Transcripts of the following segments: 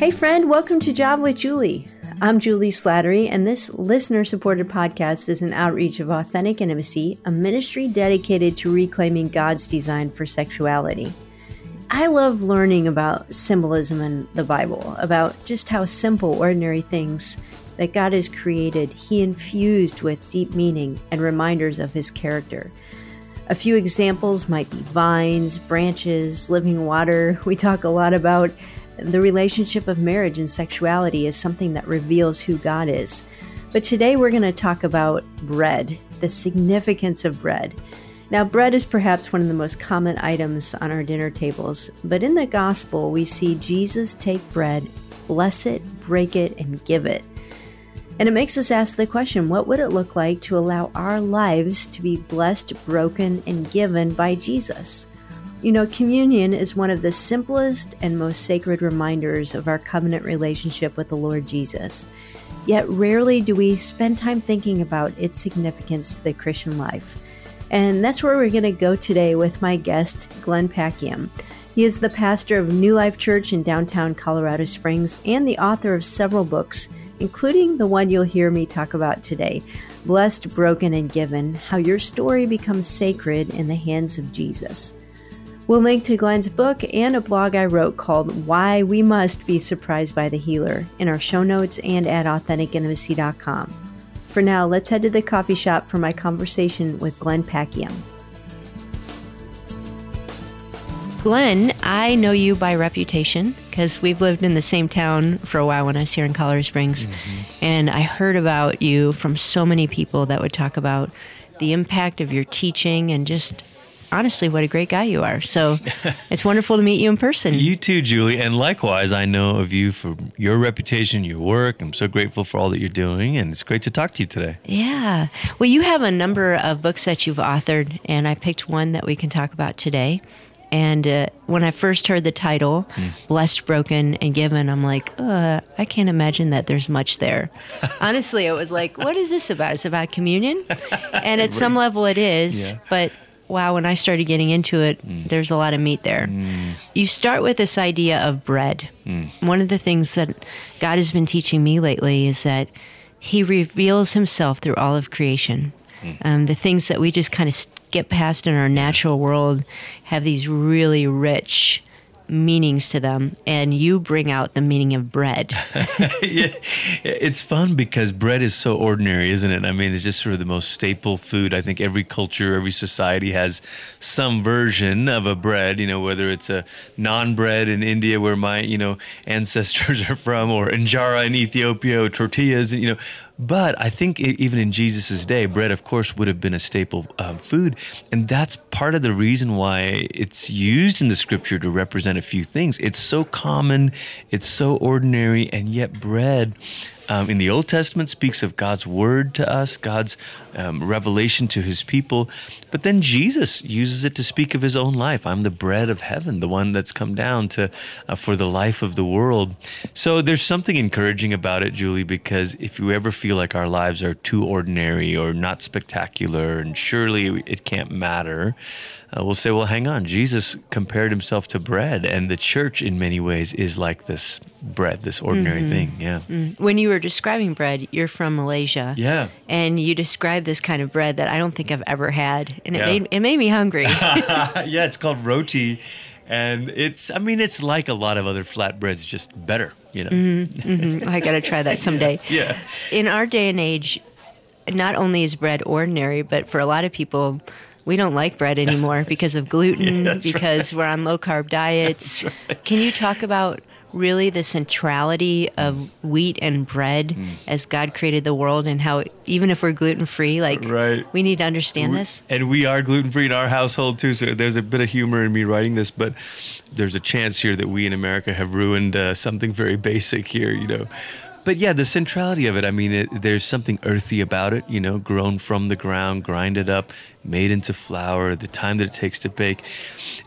Hey, friend, welcome to Java with Julie. I'm Julie Slattery, and this listener supported podcast is an outreach of authentic intimacy, a ministry dedicated to reclaiming God's design for sexuality. I love learning about symbolism in the Bible, about just how simple, ordinary things that God has created, He infused with deep meaning and reminders of His character. A few examples might be vines, branches, living water. We talk a lot about the relationship of marriage and sexuality is something that reveals who God is. But today we're going to talk about bread, the significance of bread. Now, bread is perhaps one of the most common items on our dinner tables, but in the gospel, we see Jesus take bread, bless it, break it, and give it. And it makes us ask the question what would it look like to allow our lives to be blessed, broken, and given by Jesus? You know, communion is one of the simplest and most sacred reminders of our covenant relationship with the Lord Jesus. Yet rarely do we spend time thinking about its significance to the Christian life. And that's where we're going to go today with my guest, Glenn Packiam. He is the pastor of New Life Church in downtown Colorado Springs and the author of several books, including the one you'll hear me talk about today Blessed, Broken, and Given How Your Story Becomes Sacred in the Hands of Jesus. We'll link to Glenn's book and a blog I wrote called Why We Must Be Surprised by the Healer in our show notes and at AuthenticIntimacy.com. For now, let's head to the coffee shop for my conversation with Glenn Packiam. Glenn, I know you by reputation because we've lived in the same town for a while when I was here in Colorado Springs. Mm-hmm. And I heard about you from so many people that would talk about the impact of your teaching and just honestly, what a great guy you are. So it's wonderful to meet you in person. You too, Julie. And likewise, I know of you for your reputation, your work. I'm so grateful for all that you're doing. And it's great to talk to you today. Yeah. Well, you have a number of books that you've authored, and I picked one that we can talk about today. And uh, when I first heard the title, mm. Blessed, Broken, and Given, I'm like, uh, I can't imagine that there's much there. Honestly, it was like, what is this about? It's about communion? And at some level, it is. Yeah. But wow, when I started getting into it, mm. there's a lot of meat there. Mm. You start with this idea of bread. Mm. One of the things that God has been teaching me lately is that He reveals Himself through all of creation. Mm. Um, the things that we just kind of get past in our natural world have these really rich meanings to them, and you bring out the meaning of bread. yeah, it's fun because bread is so ordinary, isn't it? I mean, it's just sort of the most staple food. I think every culture, every society has some version of a bread. You know, whether it's a naan bread in India, where my you know ancestors are from, or injera in Ethiopia, or tortillas, and you know but I think even in Jesus' day, bread, of course, would have been a staple um, food. And that's part of the reason why it's used in the scripture to represent a few things. It's so common, it's so ordinary, and yet bread um, in the Old Testament speaks of God's word to us, God's um, revelation to his people. But then Jesus uses it to speak of his own life. I'm the bread of heaven, the one that's come down to uh, for the life of the world. So there's something encouraging about it, Julie, because if you ever feel like our lives are too ordinary or not spectacular, and surely it can't matter, uh, we'll say, well, hang on. Jesus compared himself to bread, and the church, in many ways, is like this bread, this ordinary mm-hmm. thing. Yeah. Mm. When you were describing bread, you're from Malaysia. Yeah. And you described this kind of bread that I don't think I've ever had, and it yeah. made it made me hungry. yeah, it's called roti, and it's I mean it's like a lot of other flatbreads, just better. You know. Mm-hmm, mm-hmm. I got to try that someday. yeah. In our day and age, not only is bread ordinary, but for a lot of people we don't like bread anymore because of gluten, yeah, because right. we're on low carb diets. Right. Can you talk about really the centrality of wheat and bread mm. as God created the world and how even if we're gluten free, like right. we need to understand this. And we are gluten free in our household too. So there's a bit of humor in me writing this, but there's a chance here that we in America have ruined uh, something very basic here. You know, but yeah, the centrality of it, I mean, it, there's something earthy about it, you know, grown from the ground, grinded up, made into flour, the time that it takes to bake.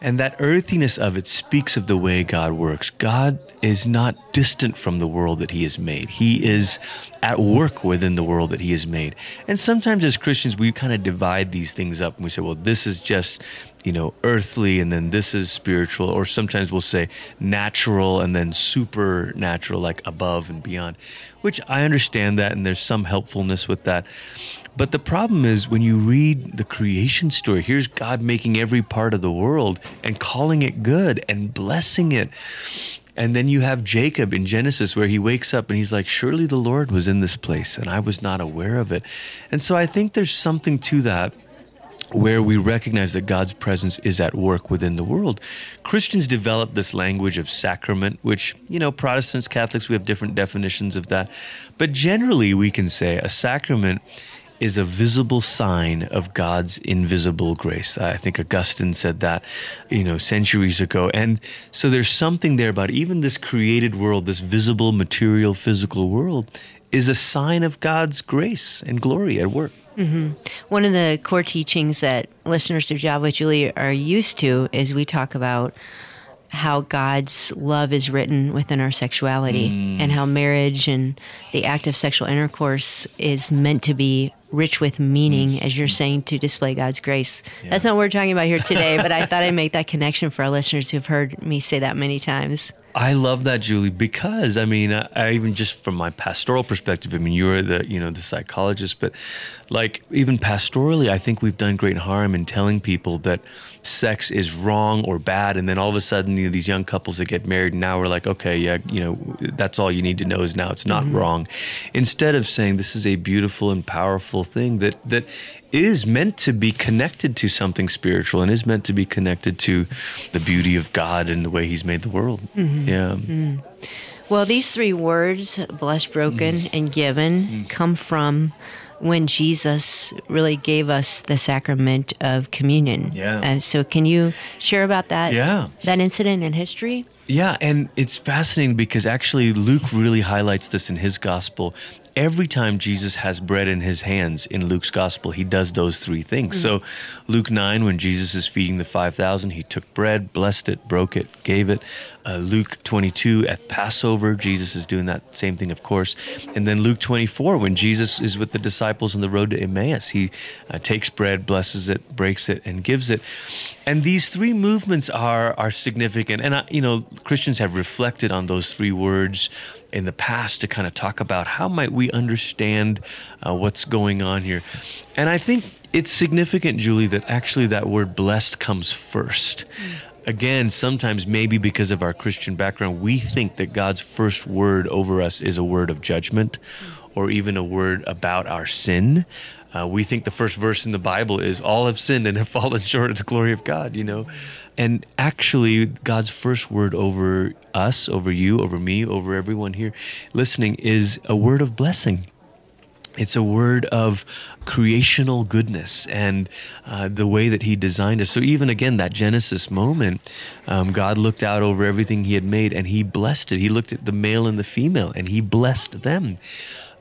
And that earthiness of it speaks of the way God works. God is not distant from the world that He has made, He is at work within the world that He has made. And sometimes as Christians, we kind of divide these things up and we say, well, this is just you know, earthly and then this is spiritual, or sometimes we'll say natural and then supernatural, like above and beyond, which I understand that and there's some helpfulness with that. But the problem is when you read the creation story, here's God making every part of the world and calling it good and blessing it. And then you have Jacob in Genesis where he wakes up and he's like, Surely the Lord was in this place and I was not aware of it. And so I think there's something to that where we recognize that God's presence is at work within the world. Christians develop this language of sacrament, which, you know, Protestants, Catholics, we have different definitions of that. But generally, we can say a sacrament is a visible sign of God's invisible grace. I think Augustine said that, you know, centuries ago. And so there's something there about even this created world, this visible, material, physical world, is a sign of God's grace and glory at work. Mm-hmm. One of the core teachings that listeners to Java Julie are used to is we talk about how God's love is written within our sexuality mm. and how marriage and the act of sexual intercourse is meant to be rich with meaning, mm. as you're saying, to display God's grace. Yeah. That's not what we're talking about here today, but I thought I'd make that connection for our listeners who've heard me say that many times. I love that, Julie, because I mean, I, I, even just from my pastoral perspective, I mean, you're the you know the psychologist, but like even pastorally, I think we've done great harm in telling people that sex is wrong or bad, and then all of a sudden, you know, these young couples that get married, now we're like, okay, yeah, you know, that's all you need to know is now it's not mm-hmm. wrong, instead of saying this is a beautiful and powerful thing that that is meant to be connected to something spiritual and is meant to be connected to the beauty of God and the way He's made the world. Mm-hmm. Yeah. Mm-hmm. Well, these three words, blessed, broken, mm. and given, mm. come from when Jesus really gave us the sacrament of communion. Yeah. And so, can you share about that? Yeah. That incident in history. Yeah, and it's fascinating because actually Luke really highlights this in his gospel every time Jesus has bread in his hands in Luke's gospel, he does those three things. Mm-hmm. So, Luke 9, when Jesus is feeding the 5,000, he took bread, blessed it, broke it, gave it. Uh, Luke 22, at Passover, Jesus is doing that same thing, of course. And then Luke 24, when Jesus is with the disciples on the road to Emmaus, he uh, takes bread, blesses it, breaks it, and gives it. And these three movements are, are significant. And, I, you know, Christians have reflected on those three words in the past to kind of talk about how might we understand uh, what's going on here. And I think it's significant, Julie, that actually that word blessed comes first. Mm. Again, sometimes maybe because of our Christian background, we think that God's first word over us is a word of judgment mm. or even a word about our sin. Uh, we think the first verse in the Bible is all have sinned and have fallen short of the glory of God, you know. And actually, God's first word over us, over you, over me, over everyone here listening is a word of blessing. It's a word of creational goodness and uh, the way that He designed us. So, even again, that Genesis moment, um, God looked out over everything He had made and He blessed it. He looked at the male and the female and He blessed them.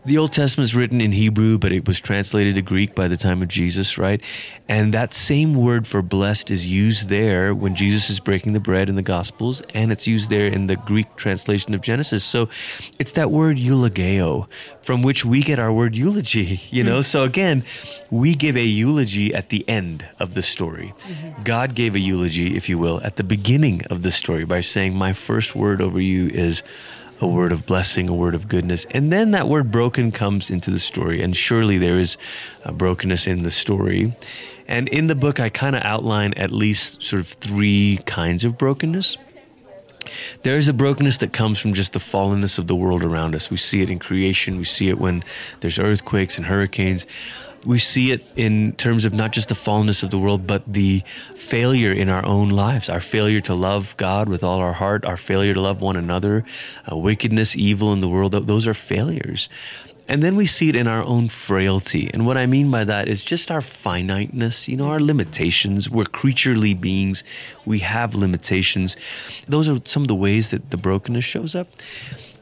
The Old Testament is written in Hebrew, but it was translated to Greek by the time of Jesus, right? And that same word for blessed is used there when Jesus is breaking the bread in the Gospels, and it's used there in the Greek translation of Genesis. So it's that word eulogeo, from which we get our word eulogy, you know? Mm-hmm. So again, we give a eulogy at the end of the story. Mm-hmm. God gave a eulogy, if you will, at the beginning of the story by saying, My first word over you is a word of blessing, a word of goodness. And then that word broken comes into the story. And surely there is a brokenness in the story. And in the book, I kind of outline at least sort of three kinds of brokenness. There is a brokenness that comes from just the fallenness of the world around us. We see it in creation, we see it when there's earthquakes and hurricanes we see it in terms of not just the fallenness of the world, but the failure in our own lives, our failure to love God with all our heart, our failure to love one another, uh, wickedness, evil in the world. Those are failures. And then we see it in our own frailty. And what I mean by that is just our finiteness, you know, our limitations. We're creaturely beings, we have limitations. Those are some of the ways that the brokenness shows up.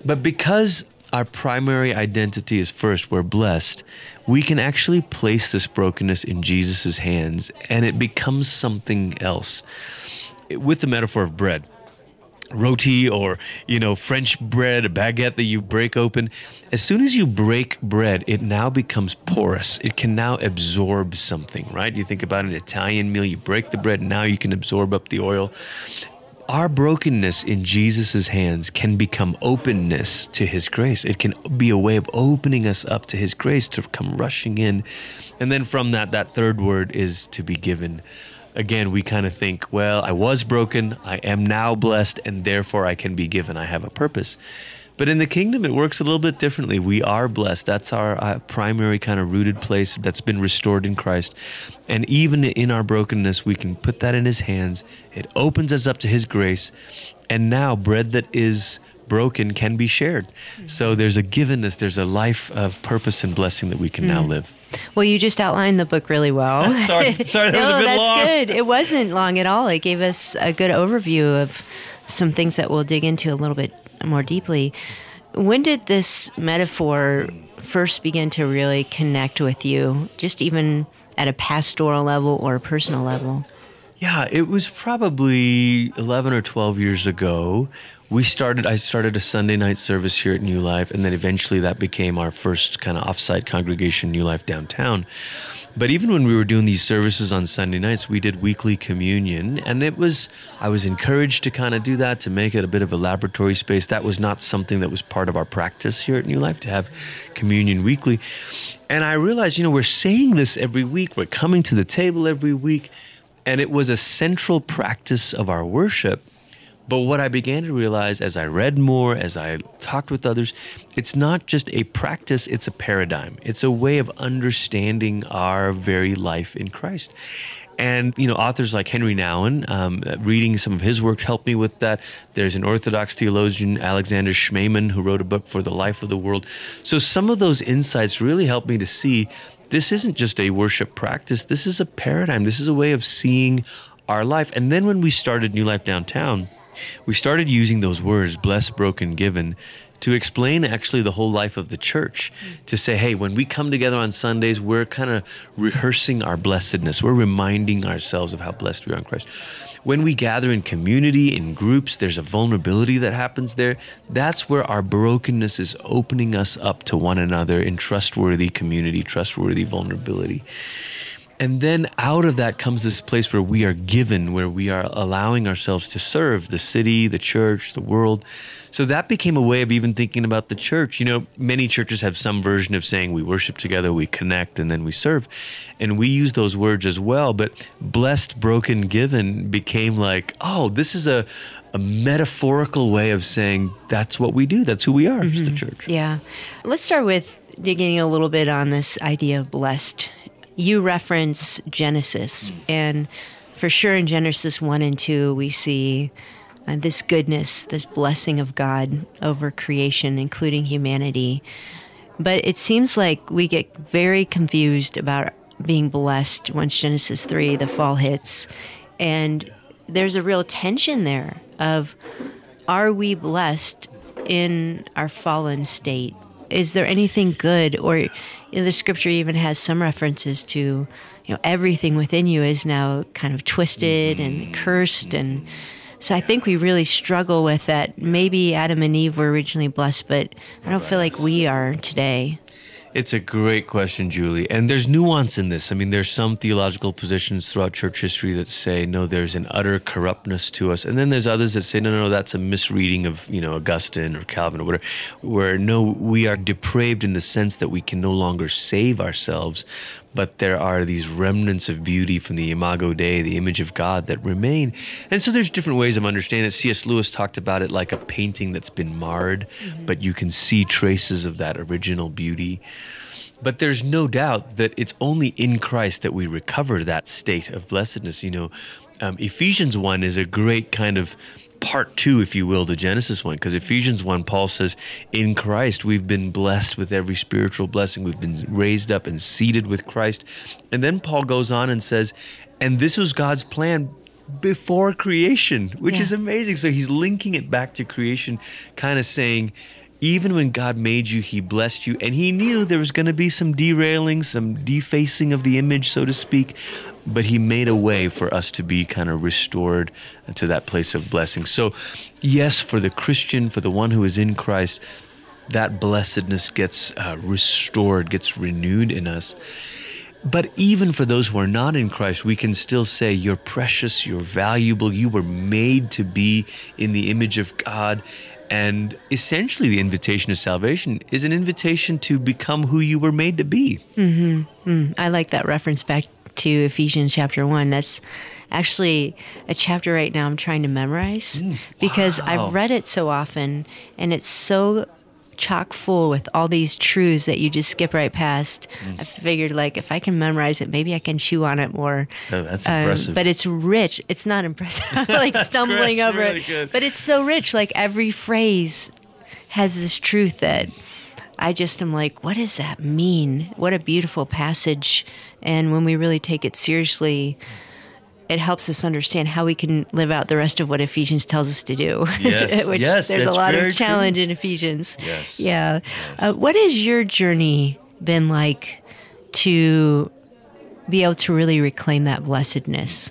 But because our primary identity is first, we're blessed, we can actually place this brokenness in Jesus' hands and it becomes something else. With the metaphor of bread, roti or you know french bread a baguette that you break open as soon as you break bread it now becomes porous. It can now absorb something right? You think about an italian meal you break the bread now you can absorb up the oil our brokenness in Jesus' hands can become openness to His grace. It can be a way of opening us up to His grace to come rushing in. And then from that, that third word is to be given again, we kind of think, well, I was broken, I am now blessed, and therefore I can be given. I have a purpose. But in the kingdom, it works a little bit differently. We are blessed. That's our uh, primary kind of rooted place that's been restored in Christ. And even in our brokenness, we can put that in His hands. It opens us up to His grace. And now, bread that is broken can be shared. So there's a givenness, there's a life of purpose and blessing that we can mm. now live. Well, you just outlined the book really well. sorry, sorry, that no, was a bit long. that's long. good. It wasn't long at all. It gave us a good overview of some things that we'll dig into a little bit more deeply. When did this metaphor first begin to really connect with you, just even at a pastoral level or a personal level? Yeah, it was probably 11 or 12 years ago we started i started a sunday night service here at new life and then eventually that became our first kind of offsite congregation new life downtown but even when we were doing these services on sunday nights we did weekly communion. And it was i was encouraged to kind of do that to make it a bit of a laboratory space. That was not something that was part of our practice here at new life to have communion weekly. And i realized you know we're saying this every week. We're coming to the table every week. And it was a central practice of our worship but what I began to realize as I read more, as I talked with others, it's not just a practice, it's a paradigm. It's a way of understanding our very life in Christ. And, you know, authors like Henri Nouwen, um, reading some of his work helped me with that. There's an Orthodox theologian, Alexander Schmemann, who wrote a book for the life of the world. So some of those insights really helped me to see this isn't just a worship practice, this is a paradigm, this is a way of seeing our life. And then when we started New Life Downtown, we started using those words, blessed, broken, given, to explain actually the whole life of the church. To say, hey, when we come together on Sundays, we're kind of rehearsing our blessedness. We're reminding ourselves of how blessed we are in Christ. When we gather in community, in groups, there's a vulnerability that happens there. That's where our brokenness is opening us up to one another in trustworthy community, trustworthy vulnerability. And then out of that comes this place where we are given, where we are allowing ourselves to serve the city, the church, the world. So that became a way of even thinking about the church. You know, many churches have some version of saying we worship together, we connect, and then we serve. And we use those words as well. But blessed, broken, given became like, oh, this is a, a metaphorical way of saying that's what we do. That's who we are, mm-hmm. the church. Yeah. Let's start with digging a little bit on this idea of blessed you reference Genesis, and for sure in Genesis 1 and 2, we see uh, this goodness, this blessing of God over creation, including humanity. But it seems like we get very confused about being blessed once Genesis 3, the fall hits. And there's a real tension there of are we blessed in our fallen state? Is there anything good or you know, the scripture even has some references to, you know, everything within you is now kind of twisted and mm-hmm. cursed. And mm-hmm. so I think we really struggle with that. Maybe Adam and Eve were originally blessed, but I don't feel like we are today. It's a great question, Julie. And there's nuance in this. I mean, there's some theological positions throughout church history that say, no, there's an utter corruptness to us. And then there's others that say, no, no, no, that's a misreading of, you know, Augustine or Calvin or whatever, where no, we are depraved in the sense that we can no longer save ourselves, but there are these remnants of beauty from the imago dei the image of god that remain and so there's different ways of understanding it cs lewis talked about it like a painting that's been marred mm-hmm. but you can see traces of that original beauty but there's no doubt that it's only in christ that we recover that state of blessedness you know um, ephesians 1 is a great kind of part two, if you will, to Genesis 1. Because Ephesians 1, Paul says, In Christ, we've been blessed with every spiritual blessing. We've been raised up and seated with Christ. And then Paul goes on and says, And this was God's plan before creation, which yeah. is amazing. So he's linking it back to creation, kind of saying, even when God made you, He blessed you, and He knew there was going to be some derailing, some defacing of the image, so to speak. but he made a way for us to be kind of restored to that place of blessing. So, yes, for the Christian, for the one who is in Christ, that blessedness gets uh, restored, gets renewed in us. But even for those who are not in Christ, we can still say, You're precious, you're valuable, you were made to be in the image of God. And essentially, the invitation to salvation is an invitation to become who you were made to be. Mm-hmm. Mm. I like that reference back to Ephesians chapter 1. That's actually a chapter right now I'm trying to memorize mm, because wow. I've read it so often and it's so chock full with all these truths that you just skip right past. Mm. I figured, like, if I can memorize it, maybe I can chew on it more. Oh, that's um, impressive. But it's rich. It's not impressive. like stumbling over really it. Good. But it's so rich. Like, every phrase has this truth that I just am like, what does that mean? What a beautiful passage. And when we really take it seriously, it helps us understand how we can live out the rest of what Ephesians tells us to do. Yes, Which yes, there's a lot of challenge true. in Ephesians. Yes. Yeah. Yes. Uh, what has your journey been like to be able to really reclaim that blessedness?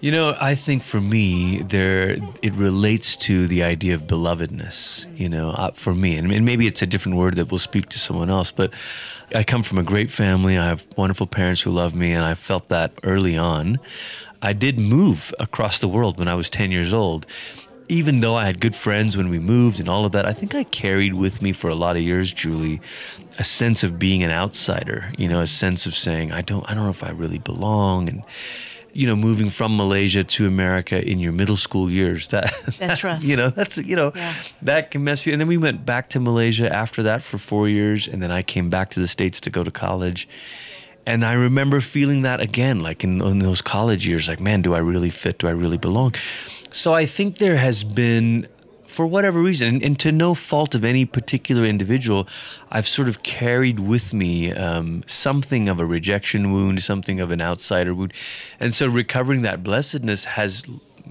You know, I think for me, there it relates to the idea of belovedness. You know, uh, for me, and maybe it's a different word that will speak to someone else, but I come from a great family. I have wonderful parents who love me, and I felt that early on. I did move across the world when I was 10 years old. Even though I had good friends when we moved and all of that, I think I carried with me for a lot of years, Julie, a sense of being an outsider, you know, a sense of saying, I don't I don't know if I really belong and you know, moving from Malaysia to America in your middle school years. That that's rough. You know, that's you know, yeah. that can mess you. And then we went back to Malaysia after that for four years, and then I came back to the states to go to college. And I remember feeling that again, like in, in those college years, like, man, do I really fit? Do I really belong? So I think there has been for whatever reason, and, and, to no fault of any particular individual, I've sort of carried with me um, something of a rejection wound, something of an outsider wound. And so recovering that blessedness has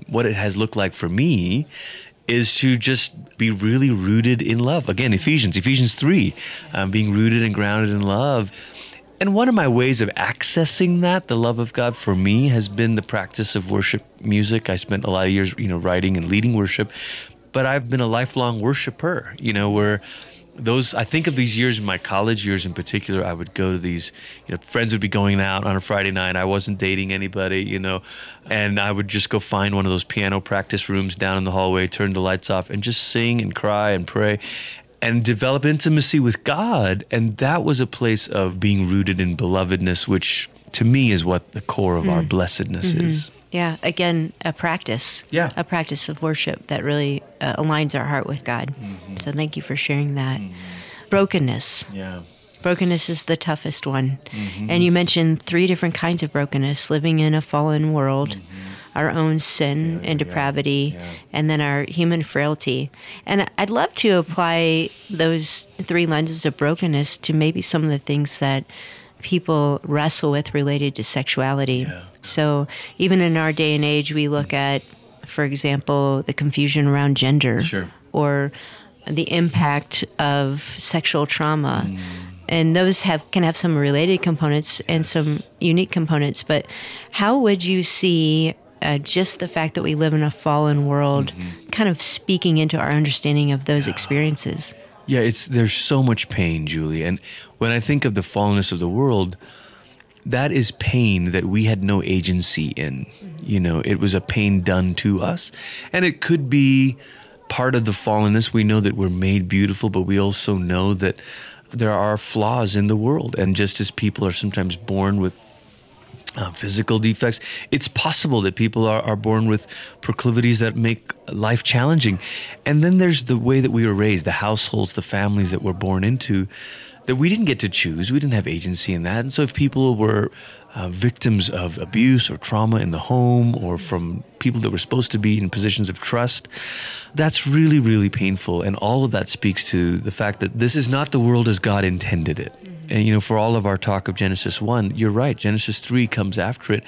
what it has looked like for me is to just be really rooted in love. Again, Ephesians, Ephesians 3, um, being rooted and grounded in love. And one of my ways of accessing that, the love of God for me, has been the practice of worship music. I spent a lot of years, you know, writing and leading worship but I've been a lifelong worshiper, you know, where those I think of these years in my college years in particular, I would go to these, you know, friends would be going out on a Friday night. I wasn't dating anybody, you know, and I would just go find one of those piano practice rooms down in the hallway, turn the lights off, and just sing and cry and pray and develop intimacy with God. And that was a place of being rooted in belovedness, which to me is what the core of mm. our blessedness mm-hmm. is. Yeah, again, a practice. Yeah. A practice of worship that really uh, aligns our heart with God. Mm-hmm. So thank you for sharing that. Mm-hmm. Brokenness. Yeah. Brokenness is the toughest one. Mm-hmm. And you mentioned three different kinds of brokenness living in a fallen world, mm-hmm. our own sin yeah, and depravity, yeah, yeah. and then our human frailty. And I'd love to apply those three lenses of brokenness to maybe some of the things that people wrestle with related to sexuality. Yeah. So even in our day and age, we look at, for example, the confusion around gender sure. or the impact of sexual trauma. Mm. And those have can have some related components and some unique components. But how would you see uh, just the fact that we live in a fallen world mm-hmm. kind of speaking into our understanding of those yeah. experiences? Yeah, it's there's so much pain, Julie. And when I think of the fallenness of the world, that is pain that we had no agency in. You know, it was a pain done to us. And it could be part of the fallenness. We know that we're made beautiful, but we also know that there are flaws in the world. And just as people are sometimes born with uh, physical defects. It's possible that people are, are born with proclivities that make life challenging. And then there's the way that we were raised, the households, the families that we're born into, that we didn't get to choose. We didn't have agency in that. And so if people were uh, victims of abuse or trauma in the home or from people that were supposed to be in positions of trust. That's really, really painful. And all of that speaks to the fact that this is not the world as God intended it. Mm-hmm. And, you know, for all of our talk of Genesis 1, you're right. Genesis 3 comes after it.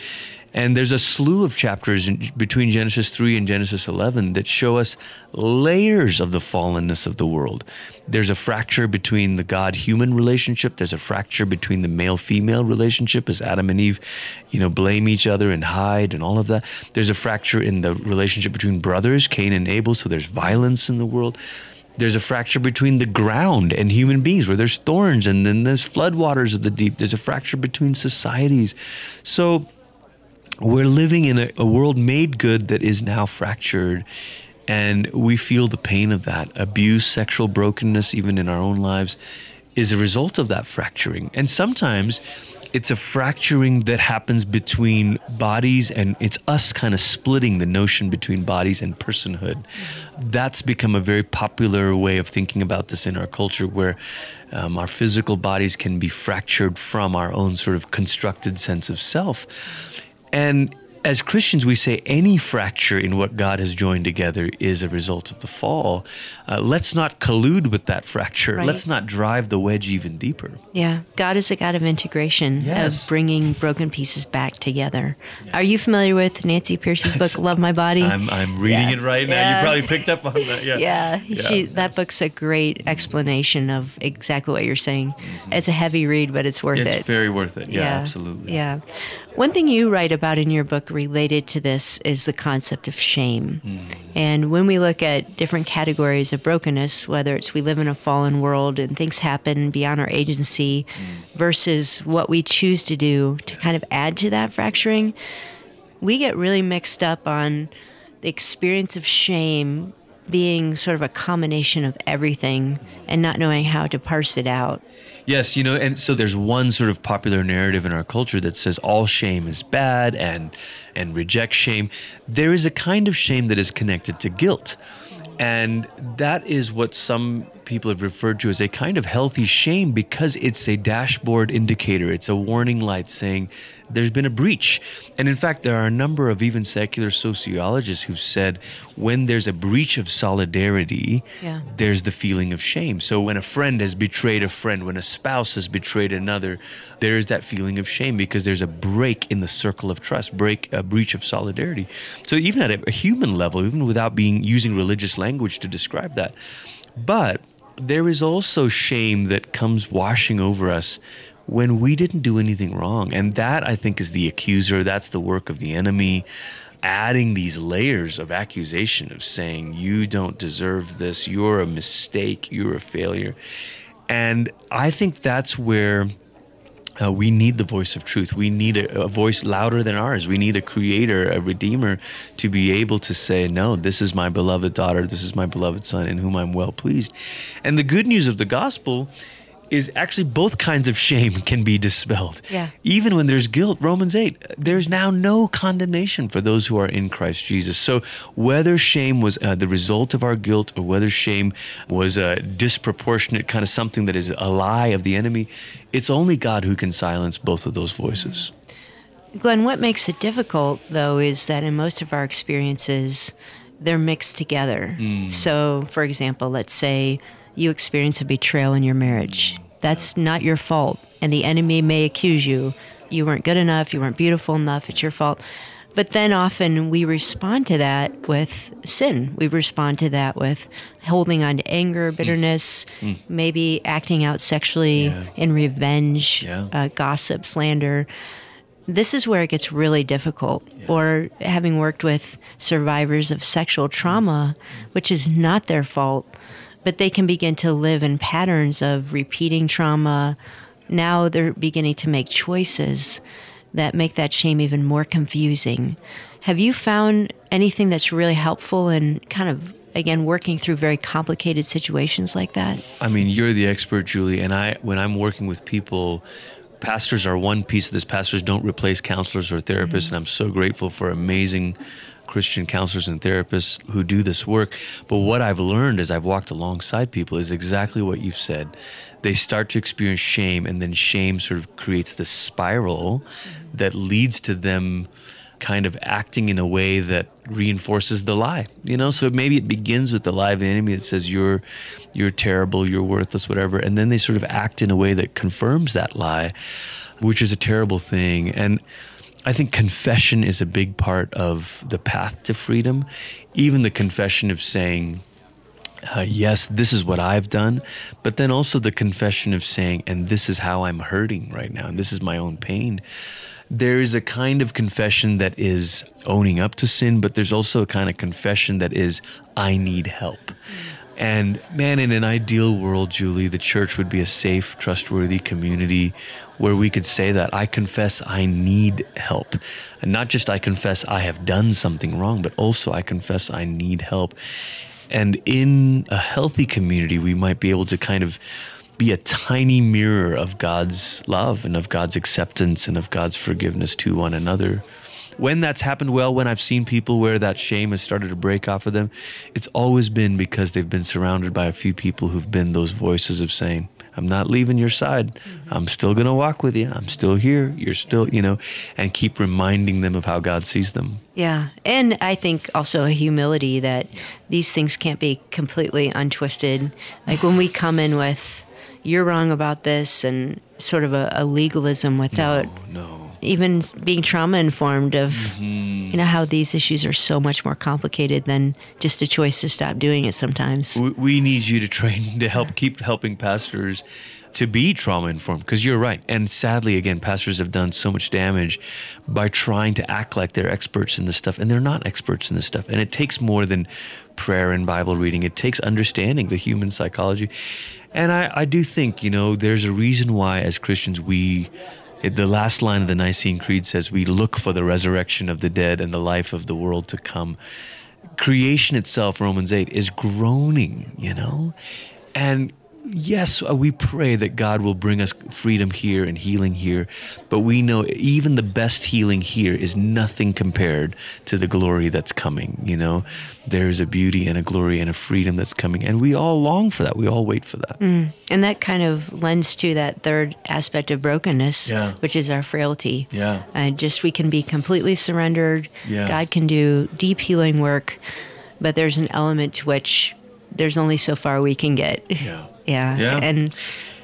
And there's a slew of chapters in, between Genesis 3 and Genesis 11 that show us layers of the fallenness of the world. There's a fracture between the God human relationship, there's a fracture between the male female relationship as Adam and Eve, you know, blame each other and hide and all of that. There's a fracture in the relationship between brothers, Cain and Abel, so there's violence in the world there's a fracture between the ground and human beings where there's thorns and then there's floodwaters of the deep there's a fracture between societies so we're living in a, a, world made good that is now fractured and we feel the pain of that. Abuse sexual brokenness even in our own lives is a result of that fracturing. And sometimes it's a fracturing that happens between bodies and it's us kind of splitting the notion between bodies and personhood. That's become a very popular way of thinking about this in our culture where um, our physical bodies can be fractured from our own sort of constructed sense of self and as Christians, we say any fracture in what God has joined together is a result of the fall. Uh, let's not collude with that fracture. Right. Let's not drive the wedge even deeper. Yeah, God is a God of integration, yes. of bringing broken pieces back together. Yeah. Are you familiar with Nancy Pearcey's book, Love Thy Body? I'm, I'm reading yeah. it right now. Yeah. You probably picked up on that. Yeah, yeah. She, that book's a great explanation of exactly what you're saying. Mm-hmm. It's a heavy read, but it's worth it's it. It's very worth it. Yeah, absolutely. Yeah. One thing you write about in your book related to this is the concept of shame. Mm. And when we look at different categories of brokenness, whether it's we live in a fallen world and things happen beyond our agency mm. versus what we choose to do to kind of add to that fracturing, we get really mixed up on the experience of shame being sort of a combination of everything and not knowing how to parse it out. Yes, you know, and so there's one sort of popular narrative in our culture that says all shame is bad and and reject shame. There is a kind of shame that is connected to guilt. And that is what some people have referred to as a kind of healthy shame because it's a dashboard indicator. It's a warning light saying there's been a breach. And in fact, there are a number of even secular sociologists who've said when there's a breach of solidarity, yeah. there's the feeling of shame. So when a friend has betrayed a friend, when a spouse has betrayed another, there is that feeling of shame because there's a break in the circle of trust, break a breach of solidarity. So even at a, a human level, even without being using religious language to describe that, but there is also shame that comes washing over us when we didn't do anything wrong. And that, I think, is the accuser. That's the work of the enemy, adding these layers of accusation of saying, you don't deserve this, you're a mistake, you're a failure. And I think that's where. Uh, we need the voice of truth. We need a, a, voice louder than ours. We need a creator, a redeemer to be able to say, No, this is my beloved daughter. This is my beloved son in whom I'm well pleased. And the good news of the gospel is actually both kinds of shame can be dispelled. Yeah. Even when there's guilt, Romans 8, there's now no condemnation for those who are in Christ Jesus. So whether shame was uh, the result of our guilt or whether shame was a disproportionate kind of something that is a lie of the enemy, it's only God who can silence both of those voices. Glenn, what makes it difficult, though, is that in most of our experiences, they're mixed together. Mm. So, for example, let's say you experience a betrayal in your marriage. That's not your fault. And the enemy may accuse you. You weren't good enough. You weren't beautiful enough. It's your fault. But then often we respond to that with sin. We respond to that with holding on to anger, bitterness, mm. Mm. maybe acting out sexually yeah. in revenge, yeah. uh, gossip, slander. This is where it gets really difficult. Yes. Or having worked with survivors of sexual trauma, which is not their fault, but they can begin to live in patterns of repeating trauma. Now they're beginning to make choices that make that shame even more confusing. Have you found anything that's really helpful in kind of again working through very complicated situations like that? I mean, you're the expert, Julie, and I when I'm working with people pastors are one piece of this. Pastors don't replace counselors or therapists, mm-hmm. and I'm so grateful for amazing Christian counselors and therapists who do this work. But what I've learned as I've walked alongside people is exactly what you've said. They start to experience shame, and then shame sort of creates this spiral that leads to them kind of acting in a way that reinforces the lie. You know, so maybe it begins with the lie of the enemy that says you're you're terrible, you're worthless, whatever, and then they sort of act in a way that confirms that lie, which is a terrible thing. And I think confession is a big part of the path to freedom. Even the confession of saying, uh, yes, this is what I've done, but then also the confession of saying, and this is how I'm hurting right now, and this is my own pain. There is a kind of confession that is owning up to sin, but there's also a kind of confession that is, I need help. And man, in an ideal world, Julie, the church would be a safe, trustworthy community where we could say that I confess I need help. And not just I confess I have done something wrong, but also I confess I need help. And in a healthy community, we might be able to kind of be a tiny mirror of God's love and of God's acceptance and of God's forgiveness to one another. When that's happened well, when I've seen people where that shame has started to break off of them, it's always been because they've been surrounded by a few people who've been those voices of saying, I'm not leaving your side. Mm-hmm. I'm still going to walk with you. I'm still here. You're still, you know, and keep reminding them of how God sees them. Yeah. And I think also a humility that these things can't be completely untwisted. Like when we come in with, you're wrong about this, and sort of a, a legalism without. No, no even being trauma informed of mm-hmm. you know how these issues are so much more complicated than just a choice to stop doing it sometimes. We, we need you to train to help keep helping pastors to be trauma informed because you're right. And sadly again pastors have done so much damage by trying to act like they're experts in this stuff and they're not experts in this stuff. And it takes more than prayer and bible reading. It takes understanding the human psychology. And I, I do think you know there's a reason why as christians we it, the last line of the Nicene Creed says, We look for the resurrection of the dead and the life of the world to come. Creation itself, Romans 8, is groaning, you know? And yes, uh, we pray that God will bring us freedom here and healing here, but we know even the best healing here is nothing compared to the glory that's coming. You know, there's a beauty and a glory and a freedom that's coming, and we all long for that. We all wait for that. Mm. And that kind of lends to that third aspect of brokenness, yeah. which is our frailty. Yeah. And just we can be completely surrendered. Yeah. God can do deep healing work, but there's an element to which there's only so far we can get. Yeah. Yeah. Yeah. And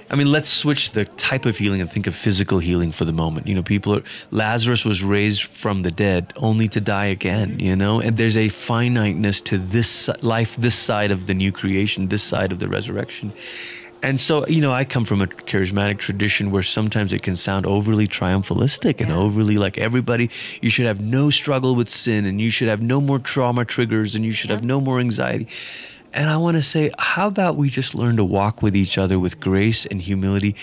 I mean, let's switch the type of healing and think of physical healing for the moment. You know, people are, Lazarus was raised from the dead only to die again, you know, and there's a finiteness to this life, this side of the new creation, this side of the resurrection. And so, you know, I come from a charismatic tradition where sometimes it can sound overly triumphalistic and overly like everybody, you should have no struggle with sin and you should have no more trauma triggers and you should yeah. have no more anxiety. And I want to say, how about we just learn to walk with each other with grace and humility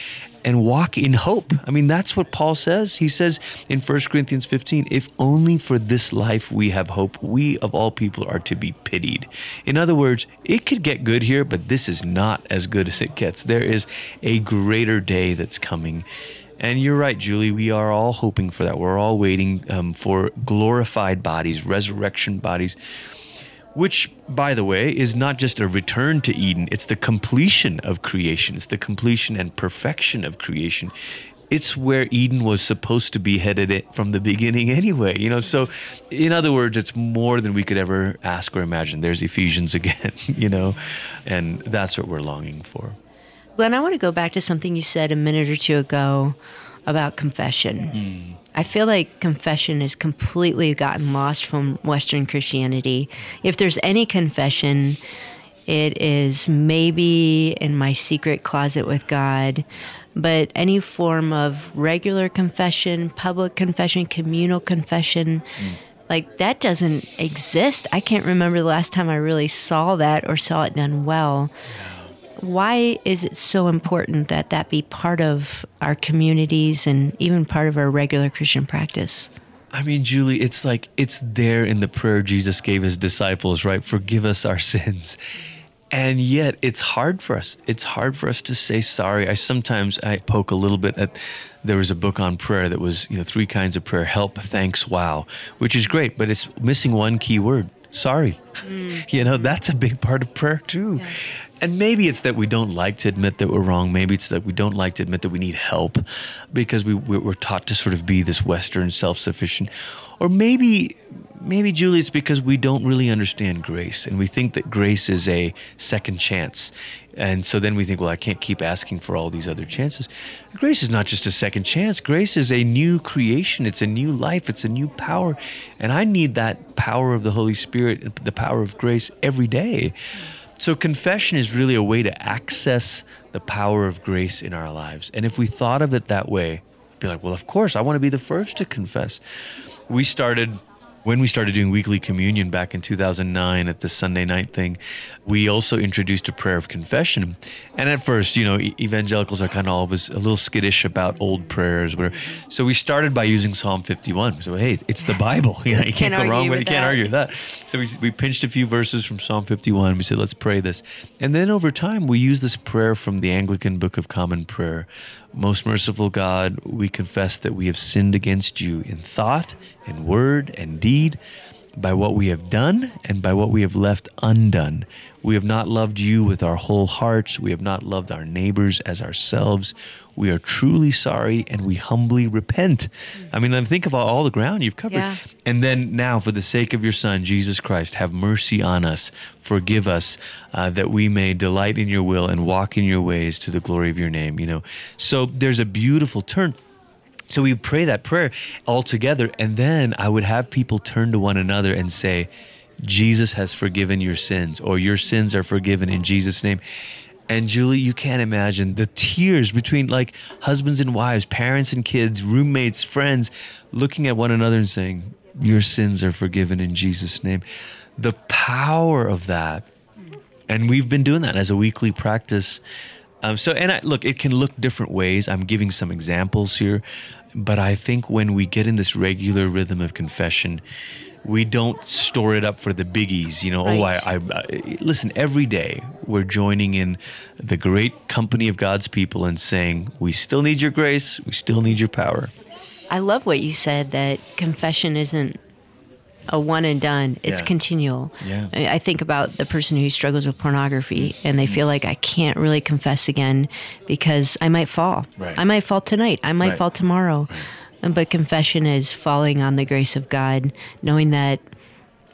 and walk in hope? I mean, that's what Paul says. He says in 1 Corinthians 15, if only for this life we have hope, we of all people are to be pitied. In other words, it could get good here, but this is not as good as it gets. There is a greater day that's coming. And you're right, Julie. We are all hoping for that. We're all waiting um, for glorified bodies, resurrection bodies which, by the way, is not just a return to Eden, it's the completion of creation, it's the completion and perfection of creation. It's where Eden was supposed to be headed from the beginning anyway, you know. So, in other words, it's more than we could ever ask or imagine. There's Ephesians again, you know, and that's what we're longing for. Glenn, I want to go back to something you said a minute or two ago about confession. Mm. I feel like confession has completely gotten lost from Western Christianity. If there's any confession, it is maybe in my secret closet with God. But any form of regular confession, public confession, communal confession, mm. like that doesn't exist. I can't remember the last time I really saw that or saw it done well. Yeah why is it so important that that be part of our communities and even part of our regular Christian practice? I mean, Julie, it's like it's there in the prayer Jesus gave his disciples, right? Forgive us our sins. And yet it's hard for us. It's hard for us to say sorry. I sometimes I poke a little bit at there was a book on prayer that was, you know, three kinds of prayer, help, thanks, wow, which is great, but it's missing one key word, sorry Mm. you know, that's a big part of prayer too. Yeah. And maybe it's that we don't like to admit that we're wrong. Maybe it's that we don't like to admit that we need help because we, we're taught to sort of be this Western self sufficient. Or maybe maybe Julie, it's because we don't really understand grace, and we think that grace is a second chance, and so then we think, well, I can't keep asking for all these other chances. Grace is not just a second chance. Grace is a new creation. It's a new life. It's a new power, and I need that power of the Holy Spirit, the power of grace every day. So confession is really a way to access the power of grace in our lives, and if we thought of it that way, be like, well, of course, I want to be the first to confess. We started when we started doing weekly communion back in 2009 at the Sunday night thing, we also introduced a prayer of confession. And at first, you know, evangelicals are kind of always a little skittish about old prayers. Whatever. So we started by using Psalm 51. So, hey, it's the Bible. You, know, you can't, can't go wrong with it. You can't argue with that. So we, we pinched a few verses from Psalm 51. We said, let's pray this. And then over time, we use this prayer from the Anglican Book of Common Prayer. Most merciful God, we confess that we have sinned against you in thought and word and deed, by what we have done and by what we have left undone. We have not loved you with our whole hearts. We have not loved our neighbors as ourselves. We are truly sorry and we humbly repent. I mean, think of all the ground you've covered. Yeah. And then now, for the sake of your Son, Jesus Christ, have mercy on us. Forgive us uh, that we may delight in your will and walk in your ways to the glory of your name. You know, so there's a beautiful turn. So we pray that prayer all together, and then I would have people turn to one another and say, Jesus has forgiven your sins, or your sins are forgiven in Jesus' name. And Julie, you can't imagine the tears between like husbands and wives, parents and kids, roommates, friends, looking at one another and saying, Your sins are forgiven in Jesus' name. The power of that. And we've been doing that as a weekly practice um, so, and I, look, it can look different ways. I'm giving some examples here, but I think when we get in this regular rhythm of confession, we don't store it up for the biggies. You know, right. oh, I, I, I, listen. Every day we're joining in the great company of God's people and saying, "We still need your grace. We still need your power." I love what you said that confession isn't a one and done. It's yeah. continual. Yeah. I think about the person who struggles with pornography and they feel like I can't really confess again because I might fall. Right. I might fall tonight. I might right. fall tomorrow. Right. Um, but confession is falling on the grace of God, knowing that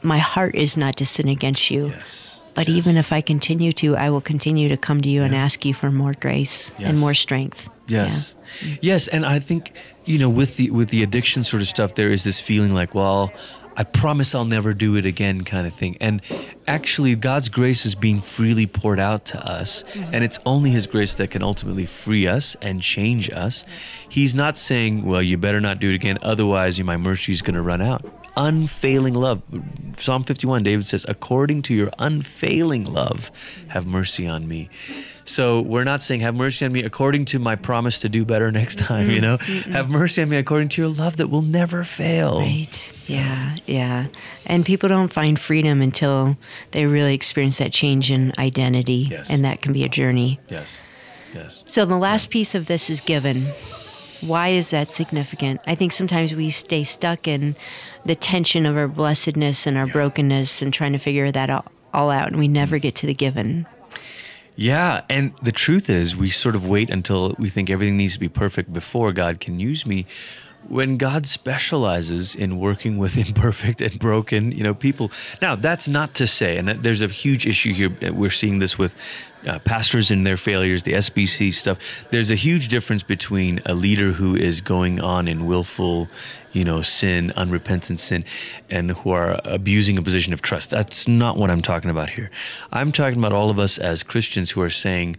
my heart is not to sin against you. Yes. But yes. even if I continue to, I will continue to come to you yeah. and ask you for more grace yes. and more strength. Yes. Yes, and I think you know with the with the addiction sort of stuff there is this feeling like, well, I promise I'll never do it again kind of thing. And actually, God's grace is being freely poured out to us. And it's only His grace that can ultimately free us and change us. He's not saying, well, you better not do it again. Otherwise, my mercy is going to run out. Unfailing love. Psalm 51, David says, according to your unfailing love, have mercy on me. So we're not saying, have mercy on me according to my promise to do better next time, you know? Mm-mm. Have mercy on me according to your love that will never fail. Right. Yeah. Yeah. And people don't find freedom until they really experience that change in identity. Yes. And that can be a journey. Yes. Yes. So the last yeah. piece of this is given. Why is that significant? I think sometimes we stay stuck in the tension of our blessedness and our brokenness and trying to figure that all out, and we mm-hmm. never get to the given. Yeah, and the truth is, we sort of wait until we think everything needs to be perfect before God can use me. When God specializes in working with imperfect and broken, you know, people. Now, that's not to say, and there's a huge issue here. Uh, we're seeing this with uh, pastors and their failures, the SBC stuff. There's a huge difference between a leader who is going on in willful you know, sin, unrepentant sin, and who are abusing a position of trust. That's not what I'm talking about here. I'm talking about all of us as Christians who are saying,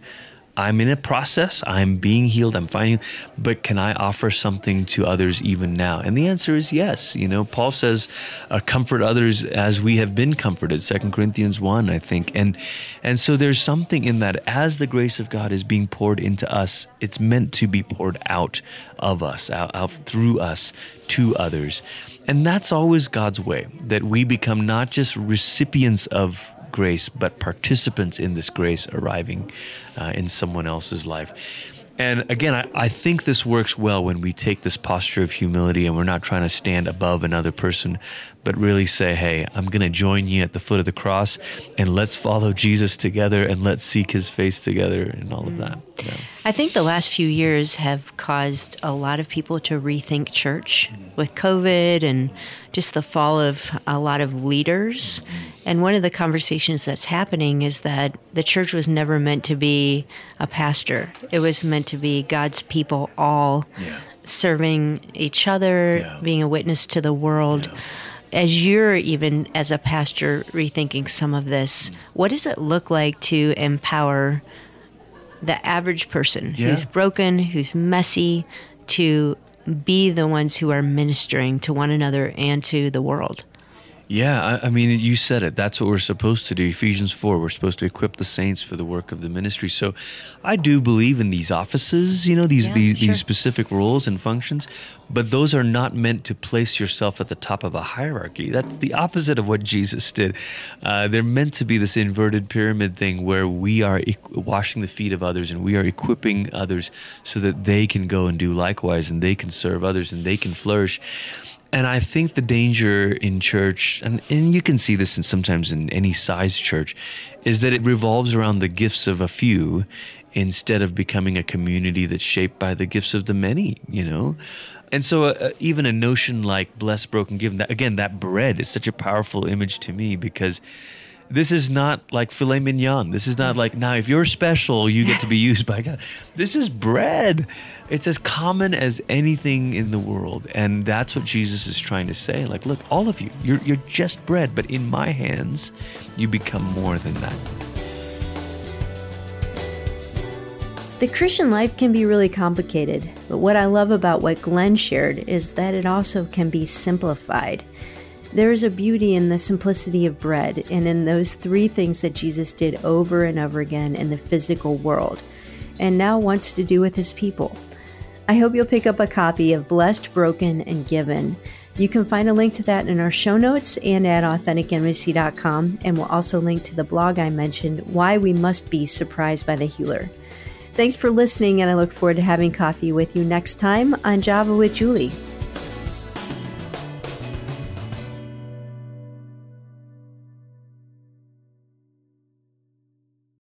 I'm in a process. I'm being healed. I'm finding, but can I offer something to others even now? And the answer is yes. You know, Paul says, uh, "Comfort others as we have been comforted." Second Corinthians one, I think, and and so there's something in that. As the grace of God is being poured into us, it's meant to be poured out of us, out, out through us to others, and that's always God's way. That we become not just recipients of grace, but participants in this grace arriving uh, in someone else's life. And again, I, I think this works well when we take this posture of humility and we're not trying to stand above another person, but really say, hey, I'm going to join you at the foot of the cross and let's follow Jesus together and let's seek his face together and all of that. Yeah. I think the last few years have caused a lot of people to rethink church mm. with COVID and just the fall of a lot of leaders. And one of the conversations that's happening is that the church was never meant to be a pastor, it was meant to be God's people all yeah. serving each other, yeah. being a witness to the world. Yeah. As you're even as a pastor rethinking some of this, what does it look like to empower the average person who's broken, who's messy, to be the ones who are ministering to one another and to the world? Yeah, I, I, mean, you said it. That's what we're supposed to do. Ephesians 4, we're supposed to equip the saints for the work of the ministry. So I do believe in these offices, you know, these, yeah, these, sure. these specific roles and functions, but those are not meant to place yourself at the top of a hierarchy. That's the opposite of what Jesus did. Uh, they're meant to be this inverted pyramid thing where we are e- washing the feet of others and we are equipping others so that they can go and do likewise and they can serve others and they can flourish and I think the danger in church, and, and you can see this in sometimes in any size church, is that it revolves around the gifts of a few instead of becoming a community that's shaped by the gifts of the many, you know? And so, uh, even a notion like blessed, broken, given, that, again, that bread is such a powerful image to me because this is not like filet mignon. This is not like, now, if you're special, you get to be used by God. This is bread. It's as common as anything in the world. And that's what Jesus is trying to say. Like, look, all of you, you're, you're just bread, but in my hands, you become more than that. The Christian life can be really complicated, but what I love about what Glenn shared is that it also can be simplified. There is a beauty in the simplicity of bread and in those three things that Jesus did over and over again in the physical world and now wants to do with his people. I hope you'll pick up a copy of Blessed, Broken, and Given. You can find a link to that in our show notes and at AuthenticIntimacy.com, and we'll also link to the blog I mentioned, Why We Must Be Surprised by the Healer. Thanks for listening, and I look forward to having coffee with you next time on Java with Julie.